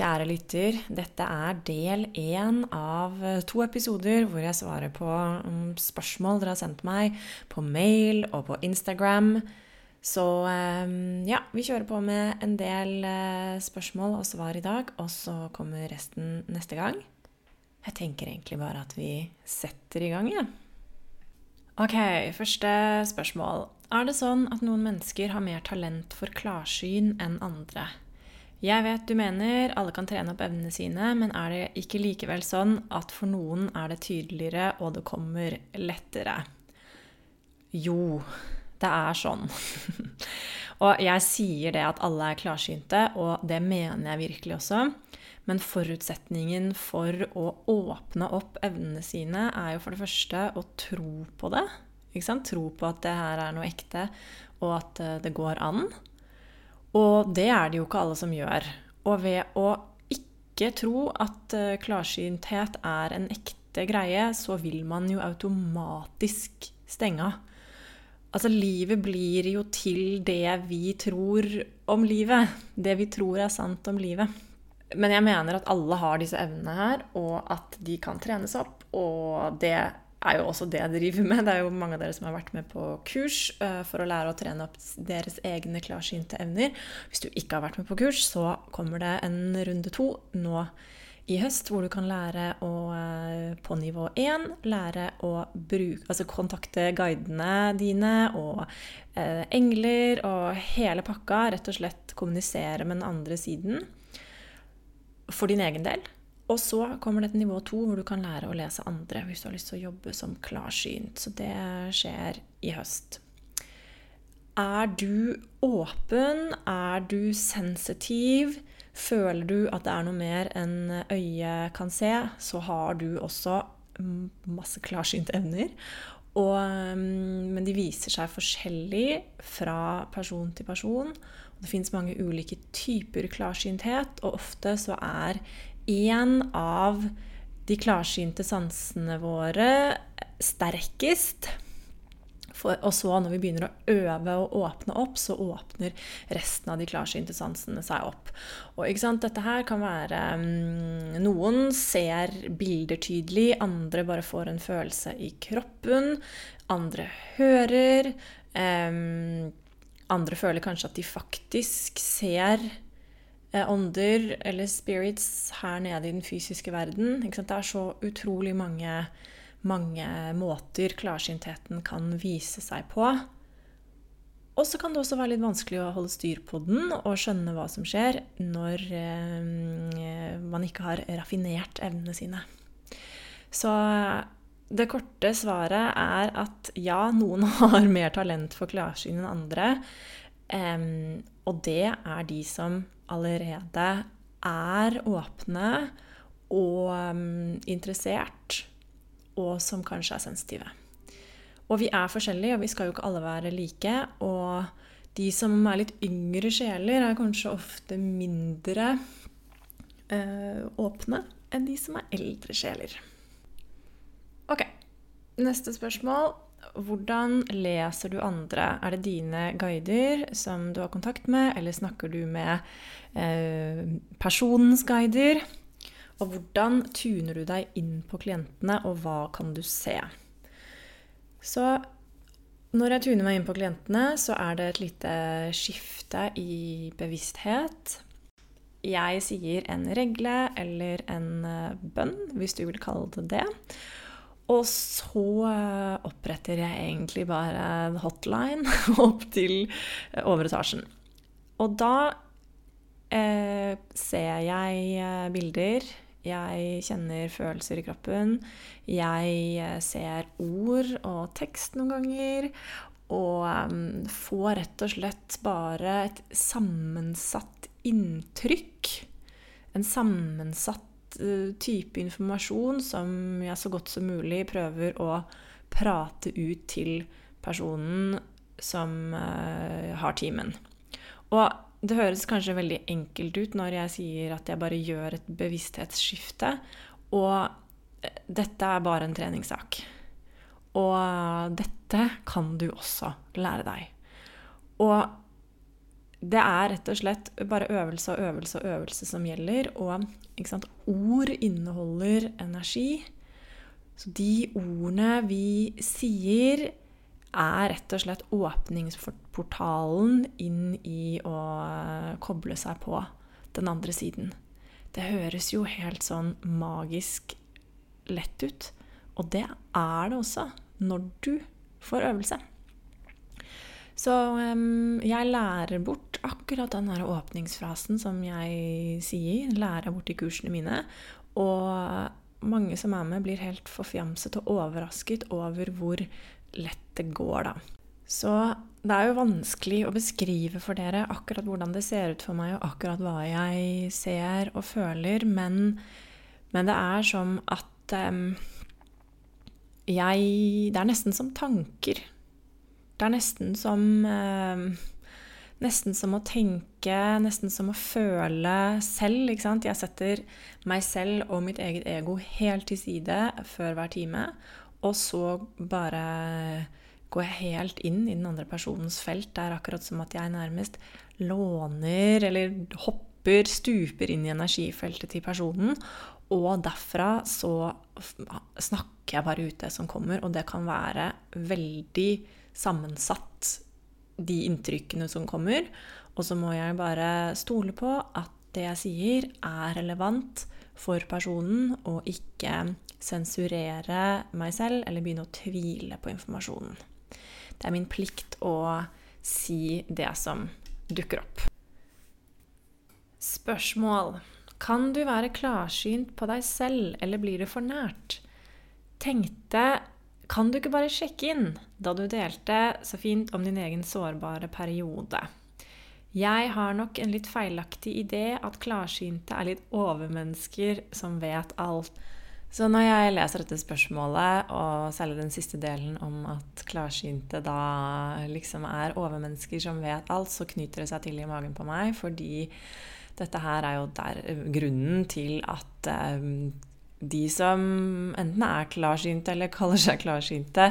Kjære lytter, dette er del én av to episoder hvor jeg svarer på um, spørsmål dere har sendt meg på mail og på Instagram. Så um, ja, vi kjører på med en del uh, spørsmål og svar i dag, og så kommer resten neste gang. Jeg tenker egentlig bare at vi setter i gang, jeg. Ja. Ok, første spørsmål. Er det sånn at noen mennesker har mer talent for klarsyn enn andre? Jeg vet du mener alle kan trene opp evnene sine, men er det ikke likevel sånn at for noen er det tydeligere, og det kommer lettere? Jo, det er sånn. og jeg sier det at alle er klarsynte, og det mener jeg virkelig også. Men forutsetningen for å åpne opp evnene sine er jo for det første å tro på det. Tro på at det her er noe ekte, og at eh, det går an. Og det er det jo ikke alle som gjør. Og ved å ikke tro at uh, klarsynthet er en ekte greie, så vil man jo automatisk stenge av. Altså, livet blir jo til det vi tror om livet. Det vi tror er sant om livet. Men jeg mener at alle har disse evnene her, og at de kan trenes opp. Og det er jo også det jeg driver med. Det er jo mange av dere som har vært med på kurs uh, for å lære å trene opp deres egne klarsynte evner. Hvis du ikke har vært med på kurs, så kommer det en runde to nå i høst, hvor du kan lære å uh, på nivå én lære å bruke Altså kontakte guidene dine og uh, engler og hele pakka. Rett og slett kommunisere med den andre siden for din egen del. Og så kommer det til nivå to, hvor du kan lære å lese andre hvis du har lyst til å jobbe som klarsynt. Så det skjer i høst. Er du åpen? Er du sensitiv? Føler du at det er noe mer enn øyet kan se, så har du også masse klarsynte evner. Og, mm, men de viser seg forskjellig fra person til person. Det fins mange ulike typer klarsynthet, og ofte så er én av de klarsynte sansene våre sterkest. For, og så, når vi begynner å øve og åpne opp, så åpner resten av de klarsynte sansene seg opp. Og dette her kan være um, Noen ser bilder tydelig, andre bare får en følelse i kroppen. Andre hører. Um, andre føler kanskje at de faktisk ser Eh, ånder eller spirits her nede i den fysiske verden. Det er så utrolig mange, mange måter klarsyntheten kan vise seg på. Og så kan det også være litt vanskelig å holde styr på den og skjønne hva som skjer når eh, man ikke har raffinert evnene sine. Så det korte svaret er at ja, noen har mer talent for klarsyn enn andre. Um, og det er de som allerede er åpne og um, interessert, og som kanskje er sensitive. Og vi er forskjellige, og vi skal jo ikke alle være like. Og de som er litt yngre sjeler, er kanskje ofte mindre uh, åpne enn de som er eldre sjeler. Ok, neste spørsmål. Hvordan leser du andre? Er det dine guider som du har kontakt med, eller snakker du med eh, personens guider? Og hvordan tuner du deg inn på klientene, og hva kan du se? Så når jeg tuner meg inn på klientene, så er det et lite skifte i bevissthet. Jeg sier en regle eller en eh, bønn, hvis du vil kalle det det. Og så eh, oppretter jeg egentlig bare en hotline opp til eh, overetasjen. Og da eh, ser jeg eh, bilder, jeg kjenner følelser i kroppen, jeg ser ord og tekst noen ganger. Og um, får rett og slett bare et sammensatt inntrykk en sammensatt type informasjon som jeg så godt som mulig prøver å prate ut til personen som uh, har timen. Og det høres kanskje veldig enkelt ut når jeg sier at jeg bare gjør et bevissthetsskifte. Og dette er bare en treningssak. Og dette kan du også lære deg. Og det er rett og slett bare øvelse og øvelse og øvelse som gjelder. Og sant, ord inneholder energi. Så de ordene vi sier, er rett og slett åpningsportalen inn i å koble seg på den andre siden. Det høres jo helt sånn magisk lett ut. Og det er det også når du får øvelse. Så um, jeg lærer bort akkurat den her åpningsfrasen som jeg sier. Lærer jeg bort i kursene mine. Og mange som er med, blir helt forfjamset og overrasket over hvor lett det går, da. Så det er jo vanskelig å beskrive for dere akkurat hvordan det ser ut for meg, og akkurat hva jeg ser og føler, men, men det er som at um, jeg Det er nesten som tanker. Det er nesten som eh, Nesten som å tenke, nesten som å føle selv. Ikke sant? Jeg setter meg selv og mitt eget ego helt til side før hver time. Og så bare går jeg helt inn i den andre personens felt. Det er akkurat som at jeg nærmest låner eller hopper, stuper inn i energifeltet til personen. Og derfra så snakker jeg bare ut det som kommer, og det kan være veldig sammensatt, de inntrykkene som kommer. Og så må jeg bare stole på at det jeg sier, er relevant for personen, og ikke sensurere meg selv eller begynne å tvile på informasjonen. Det er min plikt å si det som dukker opp. Spørsmål. Kan du være klarsynt på deg selv, eller blir det for nært? Tenkte kan du ikke bare sjekke inn da du delte så fint om din egen sårbare periode? Jeg har nok en litt feilaktig idé at klarsynte er litt overmennesker som vet alt. Så når jeg leser dette spørsmålet, og særlig den siste delen om at klarsynte da liksom er overmennesker som vet alt, så knyter det seg til i magen på meg, fordi dette her er jo der grunnen til at um, de som enten er klarsynte eller kaller seg klarsynte,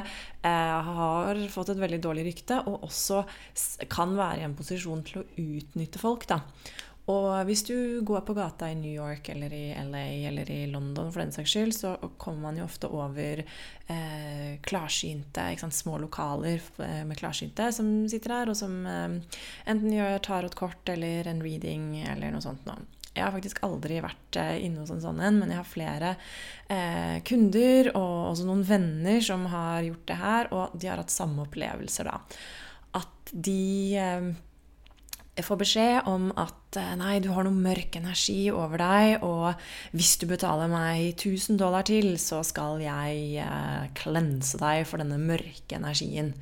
eh, har fått et veldig dårlig rykte, og også kan være i en posisjon til å utnytte folk. Da. Og hvis du går på gata i New York eller i LA eller i London, for den saks skyld, så kommer man jo ofte over eh, klarsynte, små lokaler eh, med klarsynte som sitter her, og som eh, enten gjør tarotkort eller en reading eller noe sånt. Noe. Jeg har faktisk aldri vært eh, inne hos en sånn en, men jeg har flere eh, kunder og også noen venner som har gjort det her, og de har hatt samme opplevelser, da. At de eh, får beskjed om at eh, nei, du har noe mørk energi over deg, og hvis du betaler meg 1000 dollar til, så skal jeg eh, klense deg for denne mørke energien.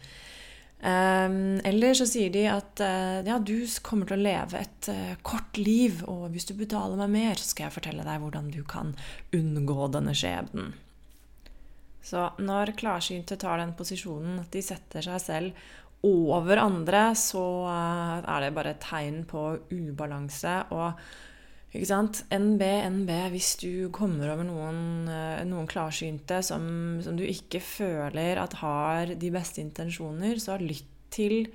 Um, eller så sier de at uh, ja, du kommer til å leve et uh, kort liv, og hvis du betaler meg mer, så skal jeg fortelle deg hvordan du kan unngå denne skjebnen. Så når klarsynte tar den posisjonen at de setter seg selv over andre, så uh, er det bare et tegn på ubalanse. og ikke sant? NB, NB, hvis du kommer over noen, eh, noen klarsynte som, som, du ikke føler at har de beste intensjoner, så lytt til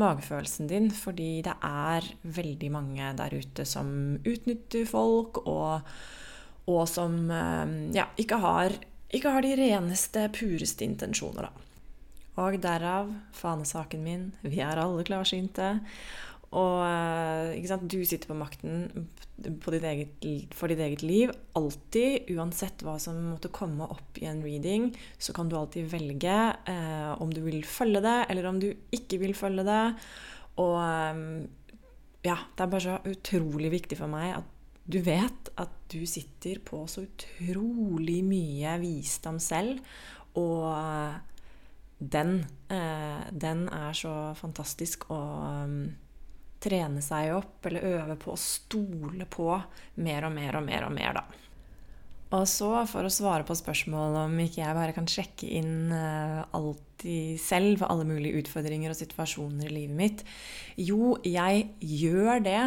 magefølelsen din, fordi det er veldig mange der ute som utnytter folk, og, og som eh, ja, ikke har, ikke har de reneste, pureste intensjoner, da. Og derav fanesaken min. Vi er alle klarsynte. Og sant, du sitter på makten på ditt eget, for ditt eget liv. Alltid, uansett hva som måtte komme opp i en reading, så kan du alltid velge eh, om du vil følge det, eller om du ikke vil følge det. Og eh, ja, det er bare så utrolig viktig for meg at du vet at du sitter på så utrolig mye visdom selv, og den, eh, den er så fantastisk å trene seg opp eller øve på å stole på mer og mer og mer og mer, da. Og så, for å svare på spørsmål om ikke jeg bare kan sjekke inn uh, alltid selv alle mulige utfordringer og situasjoner i livet mitt Jo, jeg gjør det.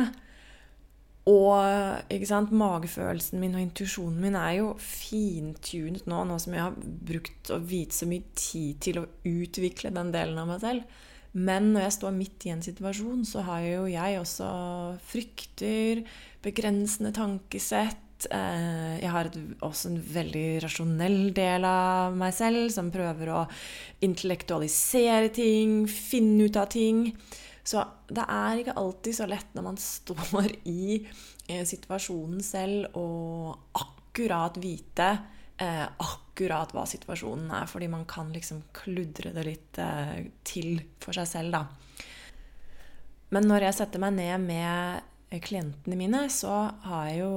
Og sant, magefølelsen min og intuisjonen min er jo fintunet nå, nå som jeg har brukt å vite så mye tid til å utvikle den delen av meg selv. Men når jeg står midt i en situasjon, så har jo jeg også frykter, begrensende tankesett Eh, jeg har et, også en veldig rasjonell del av meg selv som prøver å intellektualisere ting, finne ut av ting. Så det er ikke alltid så lett når man står i eh, situasjonen selv og akkurat vite eh, akkurat hva situasjonen er, fordi man kan liksom kludre det litt eh, til for seg selv, da. Men når jeg setter meg ned med klientene mine, så jeg jo,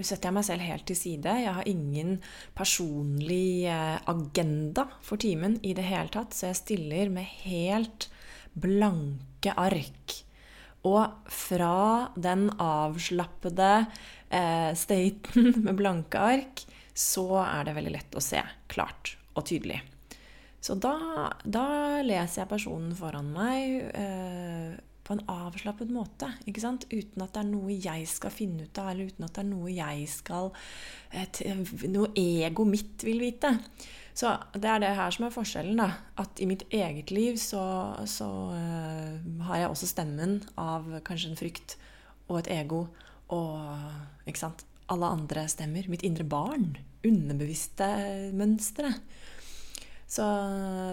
setter jeg meg selv helt til side. Jeg har ingen personlig eh, agenda for timen i det hele tatt, så jeg stiller med helt blanke ark. Og fra den avslappede eh, staten med blanke ark, så er det veldig lett å se klart og tydelig. Så da, da leser jeg personen foran meg. Eh, på en avslappet måte. ikke sant? Uten at det er noe jeg skal finne ut av, eller uten at det er noe jeg skal et, Noe ego mitt vil vite. Så det er det her som er forskjellen. da, At i mitt eget liv så, så uh, har jeg også stemmen av kanskje en frykt og et ego og ikke sant, alle andre stemmer. Mitt indre barn. Underbevisste mønstre. Så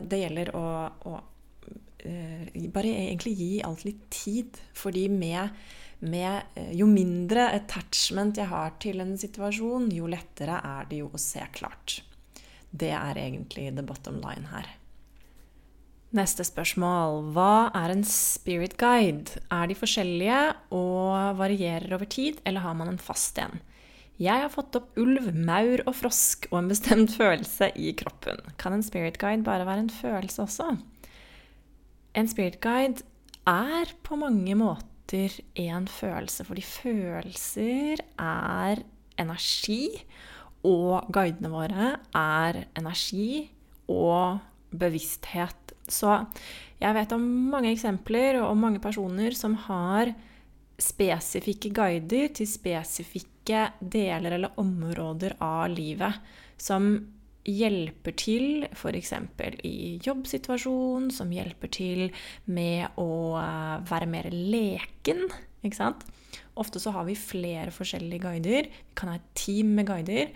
det gjelder å, å uh, bare egentlig gi alt litt tid. Fordi med, med, eh, Jo mindre attachment jeg har til en situasjon, jo lettere er det jo å se klart. Det er egentlig the bottom line her. Neste spørsmål. Hva er en spirit guide? Er de forskjellige og varierer over tid, eller har man en fast en? Jeg har fått opp ulv, maur og frosk og en bestemt følelse i kroppen. Kan en spirit guide bare være en følelse også? En spirit guide er på mange måter en følelse, fordi følelser er energi, og guidene våre er energi og bevissthet. Så jeg vet om mange eksempler og mange personer som har spesifikke guider til spesifikke deler eller områder av livet, som hjelper til f.eks. i jobbsituasjon, som hjelper til med å eh, være mer leken. Ikke sant? Ofte så har vi flere forskjellige guider. Vi kan ha et team med guider.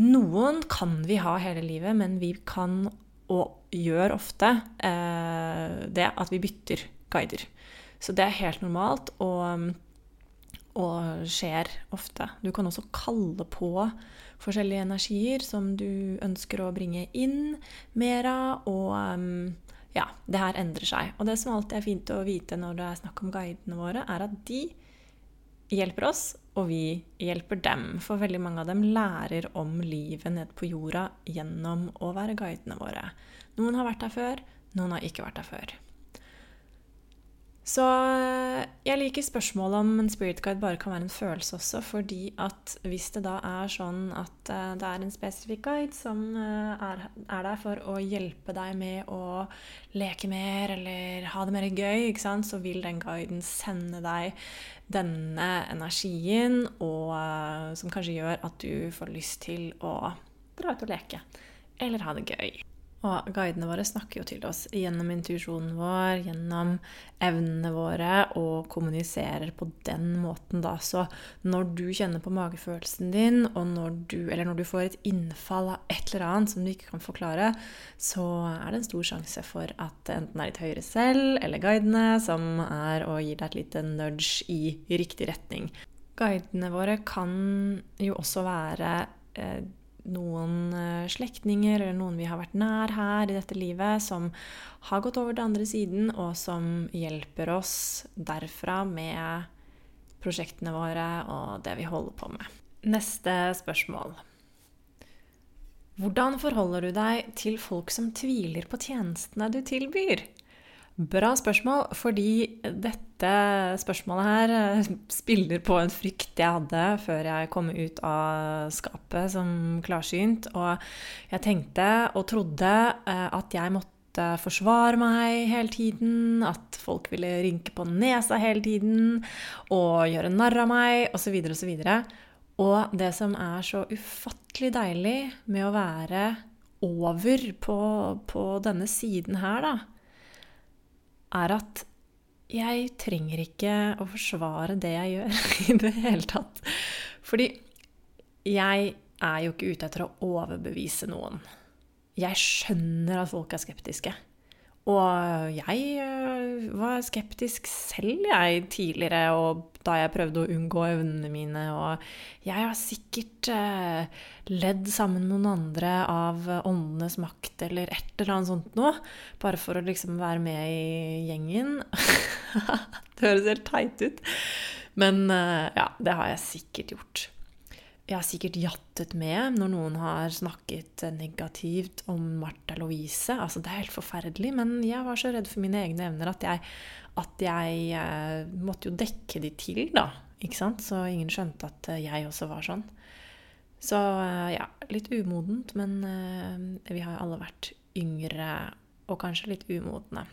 Noen kan vi ha hele livet, men vi kan, og gjør ofte, eh, det at vi bytter guider. Så det er helt normalt og, og skjer ofte. Du kan også kalle på forskjellige energier som du ønsker å bringe inn mer av. Og um, ja, det her endrer seg. Og det som alltid er fint å vite når det er snakk om guidene våre, er at de hjelper oss, og vi hjelper dem. For veldig mange av dem lærer om livet nede på jorda gjennom å være guidene våre. Noen har vært der før, noen har ikke vært der før. Så eh, jeg liker spørsmålet om en spirit guide bare kan være en følelse også, fordi at hvis det da er sånn at eh, det er en spesifikk guide som eh, er, er, der for å hjelpe deg med å leke mer eller ha det mer gøy, så vil den guiden sende deg denne energien, og, som kanskje gjør at du får lyst til å dra ut og leke eller ha det gøy. Og guidene våre snakker jo til oss gjennom intuisjonen vår, gjennom evnene våre, og kommuniserer på den måten, da. Så når du kjenner på magefølelsen din, når du, eller når du får et innfall av et eller annet som du ikke kan forklare, så er det en stor sjanse for at det enten er ditt høyere selv eller guidene som er og gir deg et lite nudge i riktig retning. Guidene våre kan jo også være eh, noen eh, slektninger eller noen vi har vært nær her i dette livet, som har gått over til andre siden, og som hjelper oss derfra med prosjektene våre og det vi holder på med. Neste spørsmål. Hvordan forholder du deg til folk som tviler på tjenestene du tilbyr? Bra spørsmål, fordi dette spørsmålet her eh, spiller på en frykt jeg hadde før jeg kom ut av skapet som klarsynt. Og jeg tenkte og trodde eh, at jeg måtte forsvare meg hele tiden, at folk ville rynke på nesa hele tiden og gjøre narr av meg, osv., osv. Og, og det som er så ufattelig deilig med å være over på, på denne siden her, da, er at jeg trenger ikke å forsvare det jeg gjør i det hele tatt. Fordi jeg er jo ikke ute etter å overbevise noen. Jeg skjønner at folk er skeptiske. Og jeg øh, var skeptisk selv, jeg, tidligere, og da jeg prøvde å unngå evnene mine. Og jeg har sikkert eh, ledd sammen med noen andre av åndenes makt eller et eller annet sånt noe. Bare for å liksom være med i gjengen. det høres helt teit ut. Men eh, ja, det har jeg sikkert gjort. Jeg har sikkert jattet med når noen har snakket negativt om Martha Louise. Altså, det er helt forferdelig, men jeg var så redd for mine egne evner at jeg, at jeg eh, måtte jo dekke de til, da. Ikke sant? Så ingen skjønte at eh, jeg også var sånn. Så eh, ja, litt umodent, men vi har alle vært yngre og kanskje litt umodne.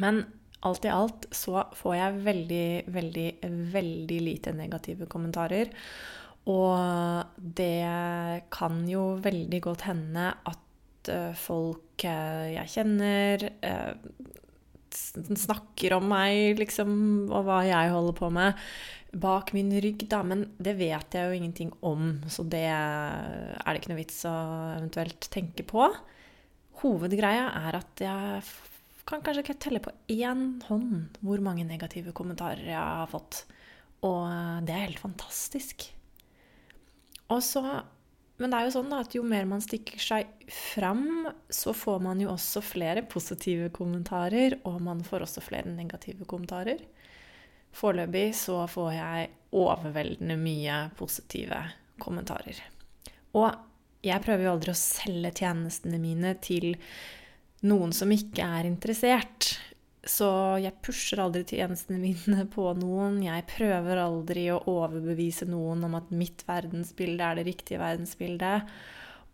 Men alt i alt så får jeg veldig, veldig, veldig lite negative kommentarer. Og det kan jo veldig godt hende at eh, folk eh, jeg kjenner, eh, snakker om meg, liksom, og hva jeg holder på med, bak min rygg, da. Men det vet jeg jo ingenting om, så det er det ikke noe vits å eventuelt tenke på. Hovedgreia er at jeg kan kanskje ikke telle på én hånd hvor mange negative kommentarer jeg har fått. Og det er helt fantastisk. Så, men det er jo sånn da, at jo mer man stikker seg fram, så får man jo også flere positive kommentarer, og man får også flere negative kommentarer. Foreløpig så får jeg overveldende mye positive kommentarer. Og jeg prøver jo aldri å selge tjenestene mine til noen som ikke er interessert. Så jeg pusher aldri tjenestene mine på noen. Jeg prøver aldri å overbevise noen om at mitt verdensbilde er det riktige verdensbildet.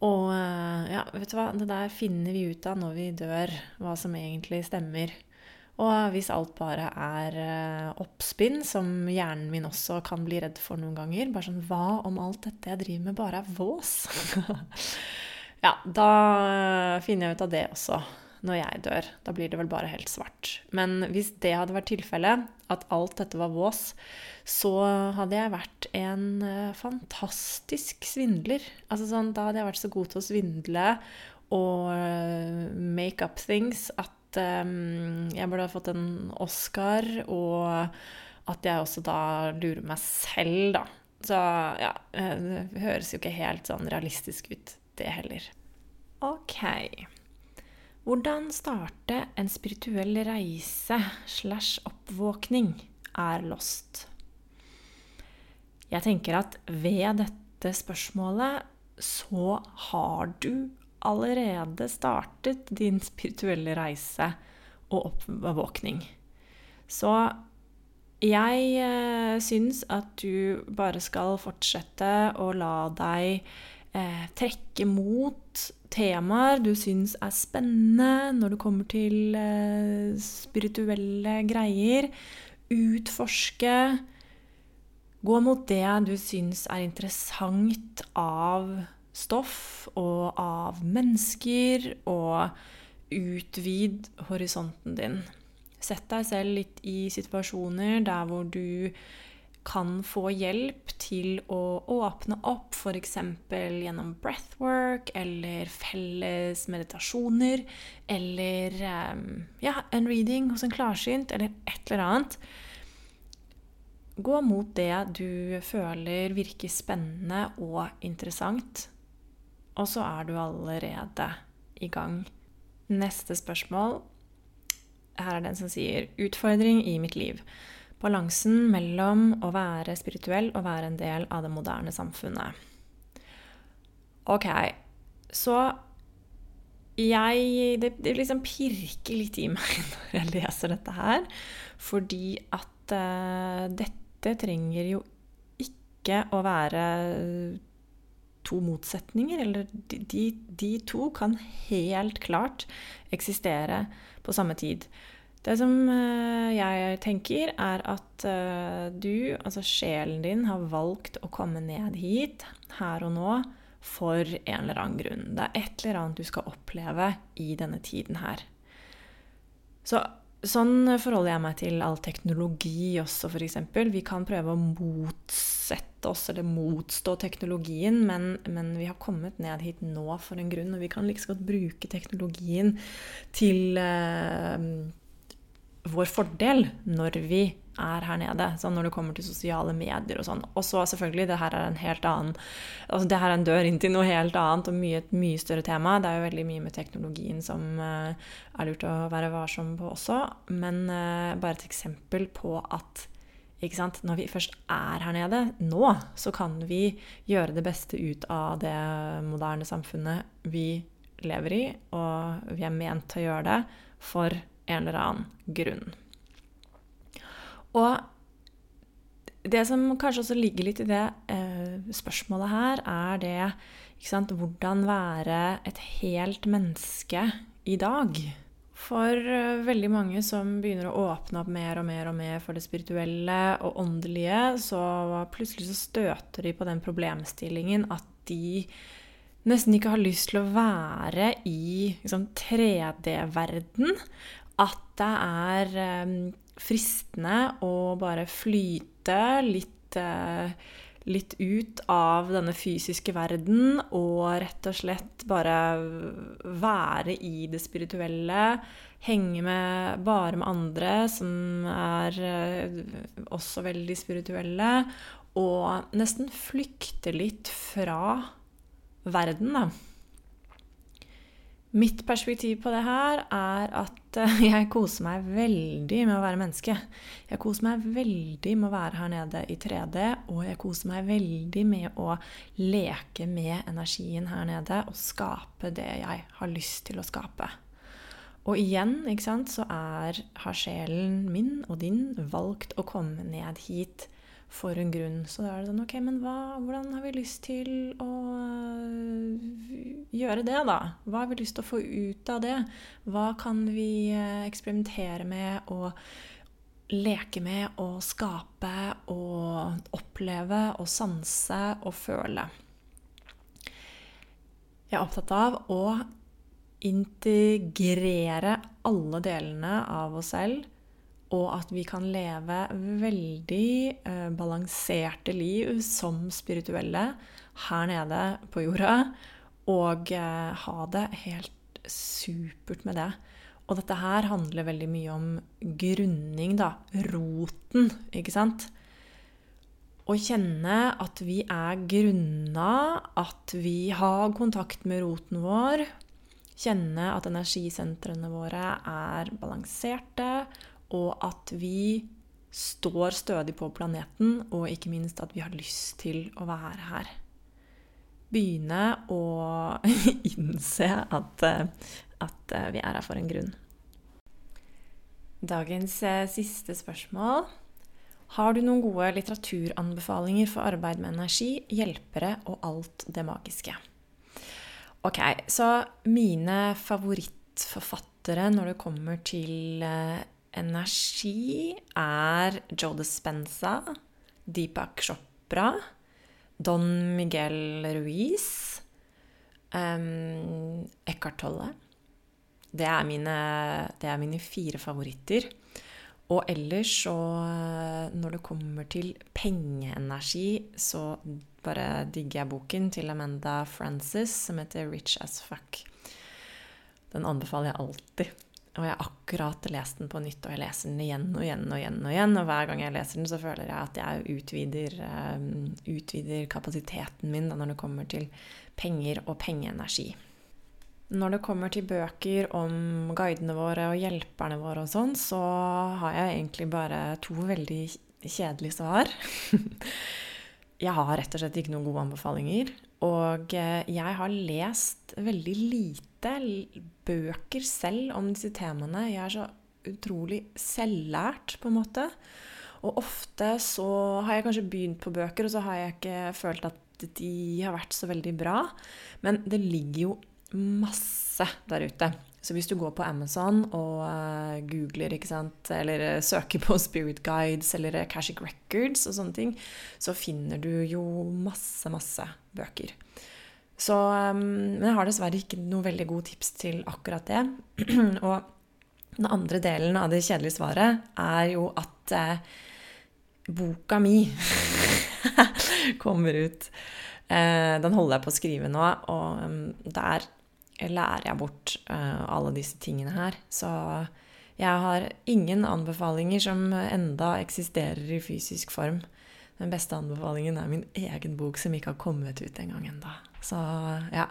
Og eh, ja, vet du hva, det der finner vi ut av når vi dør, hva som egentlig stemmer. Og hvis alt bare er eh, oppspinn, som hjernen min også kan bli redd for noen ganger Bare sånn Hva om alt dette jeg driver med, bare er vås? ja, da finner jeg ut av det også når jeg dør. Da blir det vel bare helt svart. Men hvis det hadde vært tilfellet, at alt dette var vås, så hadde jeg vært en uh, fantastisk svindler. Altså sånn, Da hadde jeg vært så god til å svindle og uh, make up things at um, jeg burde ha fått en Oscar, og at jeg også da lurer meg selv, da. Så ja, det høres jo ikke helt sånn realistisk ut, det heller. OK. Hvordan starte en spirituell reise slash oppvåkning er lost. Jeg tenker at ved dette spørsmålet så har du allerede startet din spirituelle reise og oppvåkning. Så jeg eh, syns at du bare skal fortsette å la deg eh, trekke mot temaer du syns er spennende når det kommer til eh, spirituelle greier. Utforske. Gå mot det du syns er interessant av stoff og av mennesker, og utvid horisonten din. Sett deg selv litt i situasjoner der hvor du kan få hjelp til å åpne opp, f.eks. gjennom breathwork eller felles meditasjoner eller ehm, ja, en reading hos en klarsynt eller et eller annet. Gå mot det du føler virker spennende og interessant, og så er du allerede i gang. Neste spørsmål. Her er den som sier 'Utfordring i mitt liv'. Balansen mellom å være spirituell og være en del av det moderne samfunnet. Ok, så jeg det, det, liksom pirker litt i meg når jeg leser dette her. Fordi at uh, dette trenger jo ikke å være to motsetninger. Eller de, de, de to kan helt klart eksistere på samme tid. Det som uh, jeg tenker, er at uh, du, altså sjelen din, har valgt å komme ned hit her og nå for en eller annen grunn. Det er et eller annet du skal oppleve i denne tiden her. Så, sånn forholder jeg meg til all teknologi også, f.eks. Vi kan prøve å motsette oss eller motstå teknologien, men, men, vi har kommet ned hit nå for en grunn, og vi kan like godt bruke teknologien til eh, vår fordel når vi er her nede. Sånn når det kommer til sosiale medier og sånn. Og så selvfølgelig, det her er en helt annen altså Det her er en dør inn til noe helt annet og mye, et mye større tema. Det er jo veldig mye med teknologien som uh, er lurt å være varsom på også. Men uh, bare et eksempel på at når vi først er her nede, nå, så kan vi gjøre det beste ut av det moderne samfunnet vi lever i, og vi er ment til å gjøre det for en eller annen grunn. Og det som kanskje også ligger litt i det eh, spørsmålet her, er det sant, hvordan være et helt menneske i dag. For uh, veldig mange som begynner å åpne opp mer og mer og mer for det spirituelle og åndelige, så plutselig så støter de på den problemstillingen at de nesten ikke har lyst til å være i liksom, 3D-verden. At det er um, fristende å bare flyte litt, eh, litt ut av denne fysiske verden og rett og slett bare være i det spirituelle. Henge med, bare med andre som er eh, også veldig spirituelle. Og nesten flykte litt fra verden, da. Mitt perspektiv på det her er at eh, jeg koser meg veldig med å være menneske. Jeg koser meg veldig med å være her nede i 3D, og jeg koser meg veldig med å leke med energien her nede og skape det jeg har lyst til å skape. Og igjen ikke sant, så er, har sjelen min og din valgt å komme ned hit for en grunn. Så da er det sånn Ok, men hva, hvordan har vi lyst til å øh, gjøre det, da? Hva har vi lyst til å få ut av det? Hva kan vi øh, eksperimentere med og leke med og skape og oppleve og sanse og føle? Jeg er opptatt av å integrere alle delene av oss selv og at vi kan leve veldig eh, balanserte liv som spirituelle her nede på jorda, og eh, ha det helt supert med det. Og dette her handler veldig mye om grunning, da. Roten, ikke sant? Å kjenne at vi er grunna, at vi har kontakt med roten vår. Kjenne at energisentrene våre er balanserte og at vi står stødig på planeten, og ikke minst at vi har lyst til å være her. Begynne å innse at, at vi er her for en grunn. Dagens eh, siste spørsmål. Har du noen gode litteraturanbefalinger for arbeid med energi, hjelpere og alt det magiske? Ok, så mine favorittforfattere når det kommer til eh, energi er Joe Dispenza, Deepak Chopra, Don Miguel Ruiz, um, Eckhart Tolle. Det er, mine, det er mine fire favoritter. Og ellers så Når det kommer til pengeenergi, så bare digger jeg boken til Amanda Frances som heter 'Rich as Fuck'. Den anbefaler jeg alltid. Og jeg har akkurat lest den på nytt, og jeg leser den igjen og igjen og igjen. Og igjen, og hver gang jeg leser den, så føler jeg at jeg utvider, um, utvider kapasiteten min da, når det kommer til penger og pengeenergi. Når det kommer til bøker om guidene våre og hjelperne våre og sånn, så har jeg egentlig bare to veldig kjedelige svar. jeg har rett og slett ikke noen gode anbefalinger. Og eh, jeg har lest veldig lite lite bøker selv om disse temaene. Jeg er så utrolig selvlært, på en måte. Og ofte så har jeg kanskje begynt på bøker, og så har jeg ikke følt at de har vært så veldig bra. Men det ligger jo masse der ute. Så hvis du går på Amazon og uh, googler, ikke sant, eller uh, søker på Spirit Guides eller Cashic Records og sånne ting, så finner du jo masse, masse bøker. Så um, Men jeg har dessverre ikke noe veldig gode tips til akkurat det. og den andre delen av det kjedelige svaret er jo at boka mi kommer ut. den holder jeg på å skrive nå, og um, der lærer jeg bort uh, alle disse tingene her. Så jeg har ingen anbefalinger som enda eksisterer i fysisk form. Den beste anbefalingen er min egen bok som ikke har kommet ut engang enda. Så ja,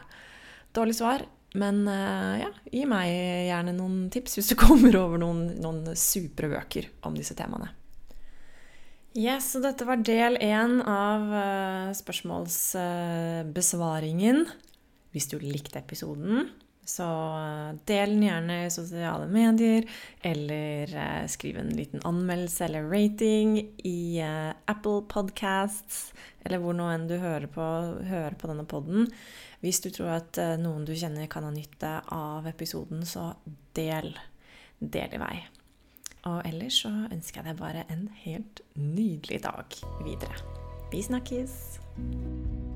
dårlig svar. Men uh, ja, gi meg gjerne noen tips hvis du kommer over noen, noen supre bøker om disse temaene. Yes, så dette var del én av uh, spørsmålsbesvaringen. Hvis du likte episoden, så eh, del den gjerne i sosiale medier, eller eh, skriv en liten anmeldelse eller rating i eh, Apple Podcasts, eller hvor nå enn du hører på, hører på denne poden. Hvis du tror at noen du kjenner kan ha nytte av episoden, så del. Del i vei. Og ellers så ønsker jeg deg bare en helt nydelig dag videre. Vi snakkes!